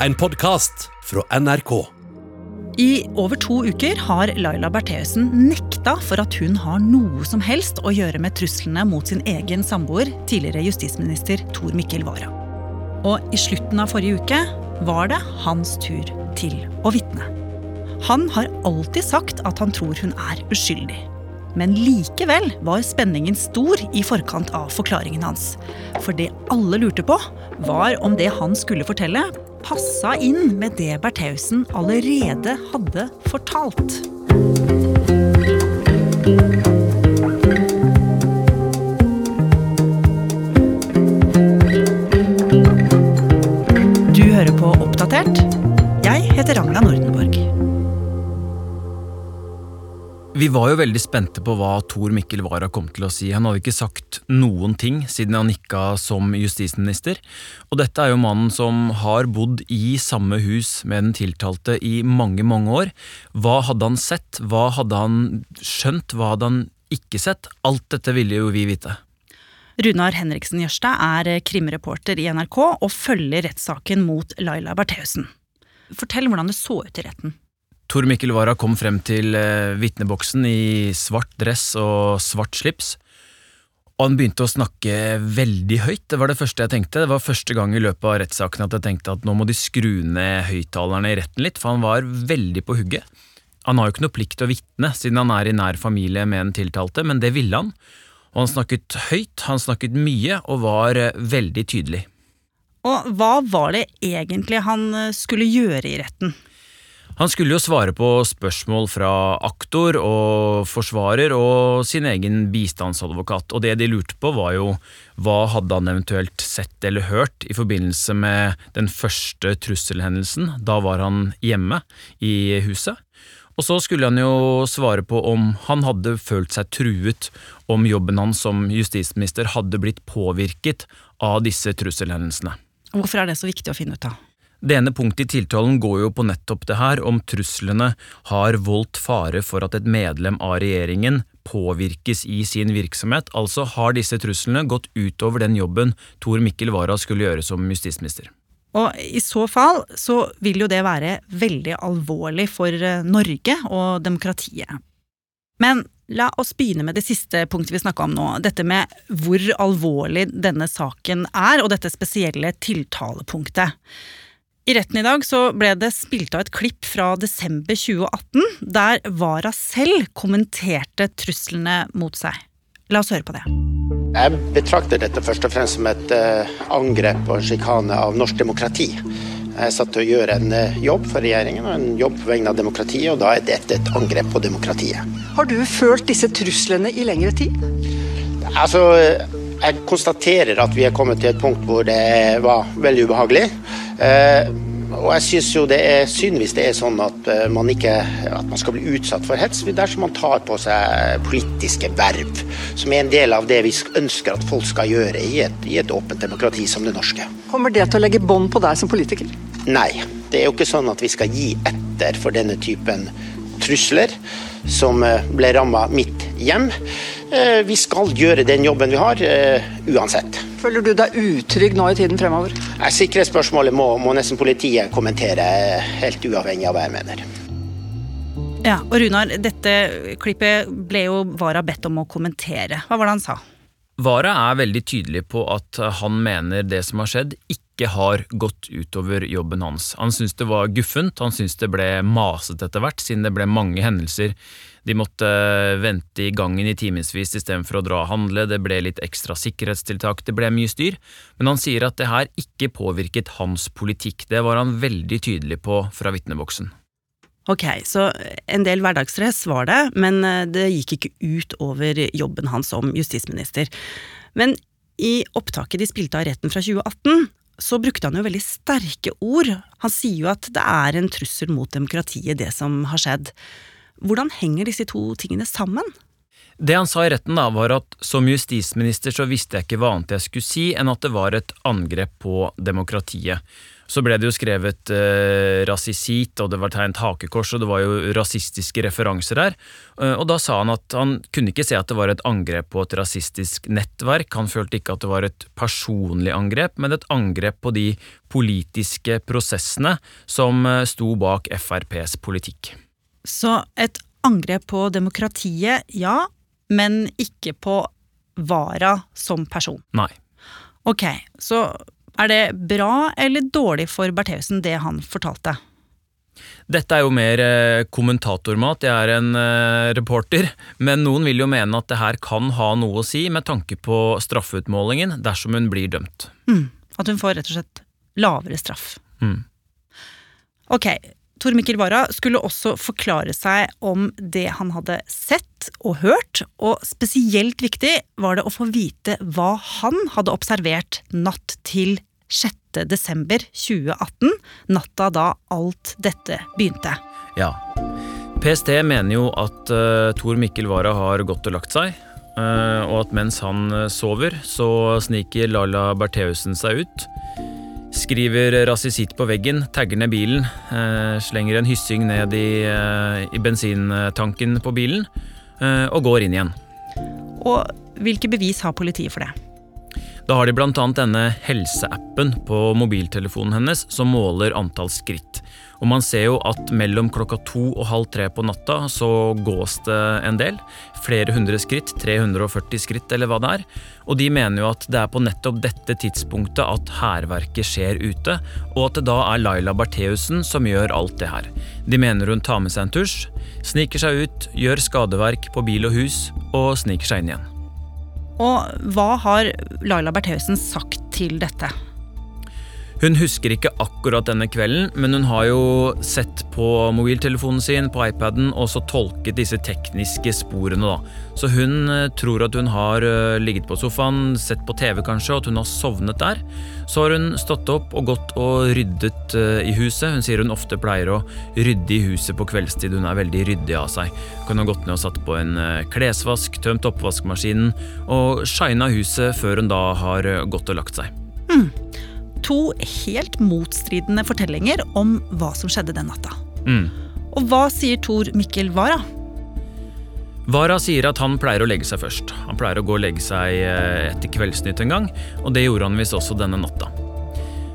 en podkast fra NRK. I over to uker har Laila Bertheussen nekta for at hun har noe som helst å gjøre med truslene mot sin egen samboer, tidligere justisminister Tor Mikkel Wara. Og i slutten av forrige uke var det hans tur til å vitne. Han har alltid sagt at han tror hun er uskyldig. Men likevel var spenningen stor i forkant av forklaringen hans. For det alle lurte på, var om det han skulle fortelle, passa inn med det Bertheussen allerede hadde fortalt. Du hører på Oppdatert. Jeg heter Ragna Nordenborg. Vi var jo veldig spente på hva Tor Mikkel Wara kom til å si. Han hadde ikke sagt noen ting siden han nikka som justisminister. Og dette er jo mannen som har bodd i samme hus med den tiltalte i mange, mange år. Hva hadde han sett? Hva hadde han skjønt? Hva hadde han ikke sett? Alt dette ville jo vi vite. Runar Henriksen Jørstad er krimreporter i NRK og følger rettssaken mot Laila Bertheussen. Fortell hvordan det så ut i retten. Tor Mikkel Wara kom frem til eh, vitneboksen i svart dress og svart slips. Og han begynte å snakke veldig høyt. Det var det første jeg tenkte. Det var første gang i løpet av rettssaken at jeg tenkte at nå må de skru ned høyttalerne i retten litt, for han var veldig på hugget. Han har jo ikke noe plikt til å vitne, siden han er i nær familie med den tiltalte, men det ville han. Og han snakket høyt, han snakket mye og var eh, veldig tydelig. Og hva var det egentlig han eh, skulle gjøre i retten? Han skulle jo svare på spørsmål fra aktor og forsvarer og sin egen bistandsadvokat, og det de lurte på var jo hva hadde han eventuelt sett eller hørt i forbindelse med den første trusselhendelsen, da var han hjemme i huset. Og så skulle han jo svare på om han hadde følt seg truet, om jobben hans som justisminister hadde blitt påvirket av disse trusselhendelsene. Hvorfor er det så viktig å finne ut av? Det ene punktet i tiltalen går jo på nettopp det her, om truslene har voldt fare for at et medlem av regjeringen påvirkes i sin virksomhet, altså har disse truslene gått utover den jobben Tor Mikkel Wara skulle gjøre som justisminister. Og i så fall så vil jo det være veldig alvorlig for eh, Norge og demokratiet. Men la oss begynne med det siste punktet vi snakka om nå, dette med hvor alvorlig denne saken er, og dette spesielle tiltalepunktet. I retten i dag så ble det spilt av et klipp fra desember 2018, der Wara selv kommenterte truslene mot seg. La oss høre på det. Jeg betrakter dette først og fremst som et uh, angrep og sjikane av norsk demokrati. Jeg er satt til å gjøre en uh, jobb for regjeringen og en jobb på vegne av demokratiet, og da er dette et angrep på demokratiet. Har du følt disse truslene i lengre tid? Altså, jeg konstaterer at vi er kommet til et punkt hvor det var veldig ubehagelig. Uh, og jeg syns jo det er synd hvis det er sånn at man ikke at man skal bli utsatt for hets dersom man tar på seg politiske verv, som er en del av det vi ønsker at folk skal gjøre i et, i et åpent demokrati som det norske. Kommer det til å legge bånd på deg som politiker? Nei. Det er jo ikke sånn at vi skal gi etter for denne typen trusler som ble ramma mitt hjem. Vi skal gjøre den jobben vi har, uansett. Føler du deg utrygg nå i tiden fremover? Sikkerhetsspørsmålet må, må nesten politiet kommentere, helt uavhengig av hva jeg mener. Ja, og Runar, dette klippet ble jo Wara bedt om å kommentere. Hva var det han sa? Wara er veldig tydelig på at han mener det som har skjedd, ikke har gått utover jobben hans. Han syns det var guffent, han syns det ble masete etter hvert, siden det ble mange hendelser. De måtte vente i gangen i timevis istedenfor å dra og handle, det ble litt ekstra sikkerhetstiltak, det ble mye styr, men han sier at det her ikke påvirket hans politikk. Det var han veldig tydelig på fra vitneboksen. Ok, så en del hverdagsstress var det, men det gikk ikke ut over jobben hans som justisminister. Men i opptaket de spilte av retten fra 2018, så brukte han jo veldig sterke ord. Han sier jo at det er en trussel mot demokratiet, det som har skjedd. Hvordan henger disse to tingene sammen? Det han sa i retten, da, var at som justisminister så visste jeg ikke hva annet jeg skulle si enn at det var et angrep på demokratiet. Så ble det jo skrevet eh, rasisit, og det var tegnet hakekors, og det var jo rasistiske referanser her. Eh, og da sa han at han kunne ikke se at det var et angrep på et rasistisk nettverk. Han følte ikke at det var et personlig angrep, men et angrep på de politiske prosessene som eh, sto bak FrPs politikk. Så et angrep på demokratiet, ja, men ikke på Vara som person. Nei. Ok, så er det bra eller dårlig for Bertheussen det han fortalte? Dette er jo mer eh, kommentatormat, jeg er en eh, reporter, men noen vil jo mene at det her kan ha noe å si med tanke på straffeutmålingen dersom hun blir dømt. Mm, at hun får rett og slett lavere straff. Mm. Ok, Tor Mikkel Wara skulle også forklare seg om det han hadde sett og hørt, og spesielt viktig var det å få vite hva han hadde observert natt til 6. desember 2018, natta da alt dette begynte. Ja. PST mener jo at uh, Tor Mikkel Wara har gått og lagt seg, uh, og at mens han uh, sover, så sniker Lala Bertheussen seg ut. Skriver rasisitt på veggen, tagger ned bilen, slenger en hyssing ned i, i bensintanken på bilen og går inn igjen. Og hvilke bevis har politiet for det? Da har de bl.a. denne helseappen på mobiltelefonen hennes som måler antall skritt. Og man ser jo at mellom klokka to og halv tre på natta så gås det en del. Flere hundre skritt, 340 skritt eller hva det er. Og de mener jo at det er på nettopp dette tidspunktet at hærverket skjer ute, og at det da er Laila Bertheussen som gjør alt det her. De mener hun tar med seg en tusj, sniker seg ut, gjør skadeverk på bil og hus, og sniker seg inn igjen. Og hva har Laila Bertheussen sagt til dette? Hun husker ikke akkurat denne kvelden, men hun har jo sett på mobiltelefonen sin, på iPaden, og så tolket disse tekniske sporene, da. Så hun eh, tror at hun har eh, ligget på sofaen, sett på TV kanskje, og at hun har sovnet der. Så har hun stått opp og gått og ryddet eh, i huset. Hun sier hun ofte pleier å rydde i huset på kveldstid, hun er veldig ryddig av seg. Hun kan gått ned og satt på en klesvask, tømt oppvaskmaskinen og shina huset før hun da har gått og lagt seg. Mm to helt motstridende fortellinger om hva som skjedde den natta. Mm. Og hva sier Tor Mikkel Wara? Wara sier at han pleier å legge seg først. Han pleier å gå og legge seg eh, etter Kveldsnytt en gang, og det gjorde han visst også denne natta.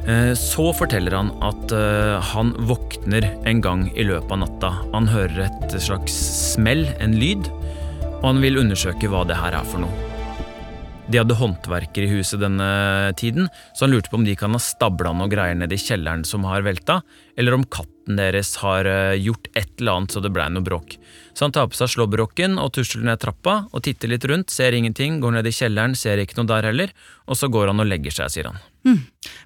Eh, så forteller han at eh, han våkner en gang i løpet av natta. Han hører et slags smell, en lyd, og han vil undersøke hva det her er for noe. De hadde håndverkere i huset denne tiden, så han lurte på om de kan ha stabla noe greier nede i kjelleren som har velta, eller om katten deres har eh, gjort et eller annet så det blei noe bråk. Så han tar på seg slåbroken og tusler ned trappa og titter litt rundt, ser ingenting, går ned i kjelleren, ser ikke noe der heller, og så går han og legger seg, sier han. Mm.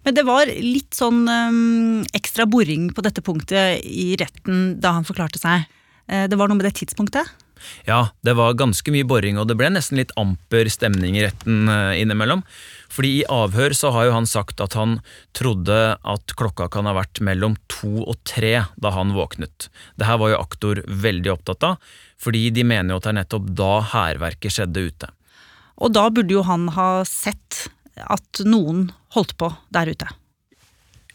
Men det var litt sånn um, ekstra boring på dette punktet i retten da han forklarte seg. Eh, det var noe med det tidspunktet? Ja, det var ganske mye boring, og det ble nesten litt amper stemning i retten eh, innimellom. Fordi i avhør så har jo han sagt at han trodde at klokka kan ha vært mellom to og tre da han våknet. Det her var jo aktor veldig opptatt av, fordi de mener jo at det er nettopp da hærverket skjedde ute. Og da burde jo han ha sett at noen holdt på der ute.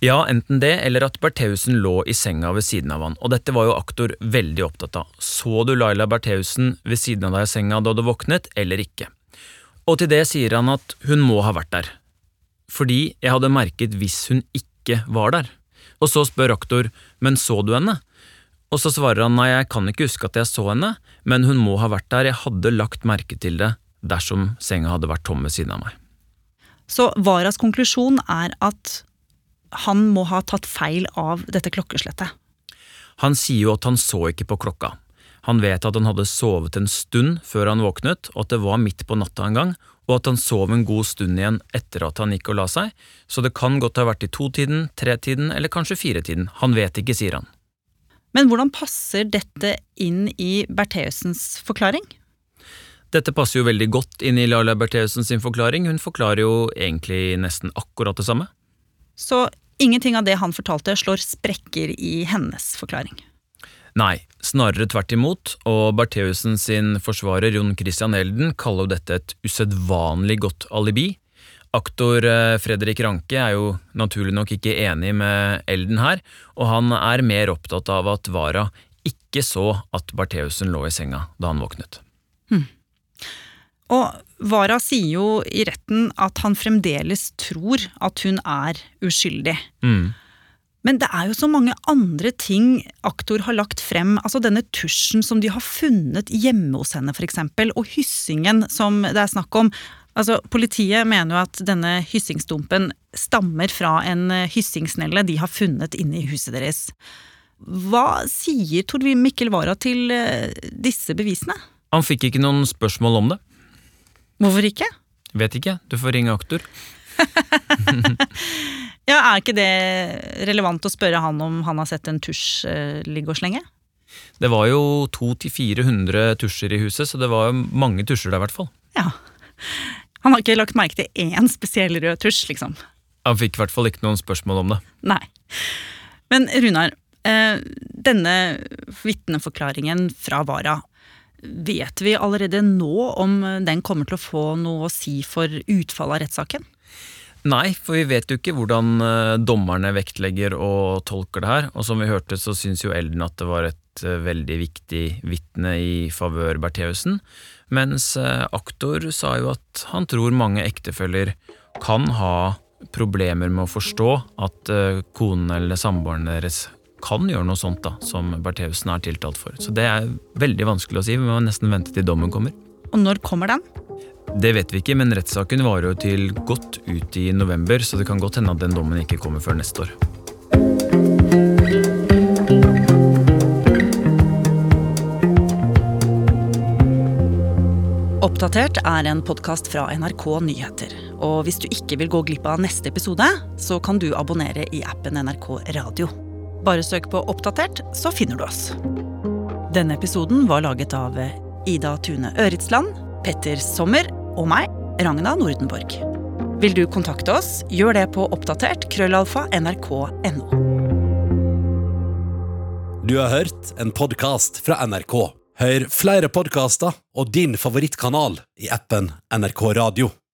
Ja, enten det, eller at Bertheussen lå i senga ved siden av han, og dette var jo aktor veldig opptatt av. Så du Laila Bertheussen ved siden av deg i senga da du våknet, eller ikke? Og til det sier han at hun må ha vært der, fordi jeg hadde merket hvis hun ikke var der. Og så spør aktor, men så du henne? Og så svarer han nei, jeg kan ikke huske at jeg så henne, men hun må ha vært der, jeg hadde lagt merke til det dersom senga hadde vært tom ved siden av meg. Så Varas konklusjon er at han må ha tatt feil av dette klokkeslettet. Han sier jo at han så ikke på klokka. Han vet at han hadde sovet en stund før han våknet, og at det var midt på natta en gang, og at han sov en god stund igjen etter at han gikk og la seg, så det kan godt ha vært i totiden, tretiden eller kanskje firetiden. Han vet ikke, sier han. Men hvordan passer dette inn i Bertheussens forklaring? Dette passer jo veldig godt inn i Laila Bertheussen sin forklaring, hun forklarer jo egentlig nesten akkurat det samme. Så ingenting av det han fortalte, slår sprekker i hennes forklaring. Nei, snarere tvert imot, og Bertheussen sin forsvarer Jon Christian Elden kaller jo dette et usedvanlig godt alibi. Aktor eh, Fredrik Ranke er jo naturlig nok ikke enig med Elden her, og han er mer opptatt av at Vara ikke så at Bertheussen lå i senga da han våknet. Og Vara sier jo i retten at han fremdeles tror at hun er uskyldig. Mm. Men det er jo så mange andre ting aktor har lagt frem. Altså denne tusjen som de har funnet hjemme hos henne, f.eks. Og hyssingen som det er snakk om. Altså, Politiet mener jo at denne hyssingstumpen stammer fra en hyssingsnelle de har funnet inne i huset deres. Hva sier Tor Mikkel Wara til eh, disse bevisene? Han fikk ikke noen spørsmål om det. Hvorfor ikke? Vet ikke, du får ringe aktor. Ja, Er ikke det relevant å spørre han om han har sett en tusj eh, ligge og slenge? Det var jo 200-400 tusjer i huset, så det var jo mange tusjer der i hvert fall. Ja. Han har ikke lagt merke til én spesiell rød tusj, liksom. Han fikk i hvert fall ikke noen spørsmål om det. Nei. Men Runar, eh, denne vitneforklaringen fra Vara, vet vi allerede nå om den kommer til å få noe å si for utfallet av rettssaken? Nei, for vi vet jo ikke hvordan eh, dommerne vektlegger og tolker det her. Og som vi hørte, så syns jo Elden at det var et eh, veldig viktig vitne i favør Bertheussen. Mens eh, aktor sa jo at han tror mange ektefeller kan ha problemer med å forstå at konen eller samboeren deres kan gjøre noe sånt da, som Bertheussen er tiltalt for. Så det er veldig vanskelig å si. Vi må nesten vente til dommen kommer. Og når kommer den? Det vet vi ikke, men rettssaken varer jo til godt ut i november, så det kan godt hende at den dommen ikke kommer før neste år. Oppdatert er en podkast fra NRK Nyheter. Og hvis du ikke vil gå glipp av neste episode, så kan du abonnere i appen NRK Radio. Bare søk på Oppdatert, så finner du oss. Denne episoden var laget av Ida Tune Øritsland, Petter Sommer og meg, Ragna Nordenborg. Vil du kontakte oss, gjør det på oppdatert krøllalfa nrk.no. Du har hørt en podkast fra NRK. Hør flere podkaster og din favorittkanal i appen NRK Radio.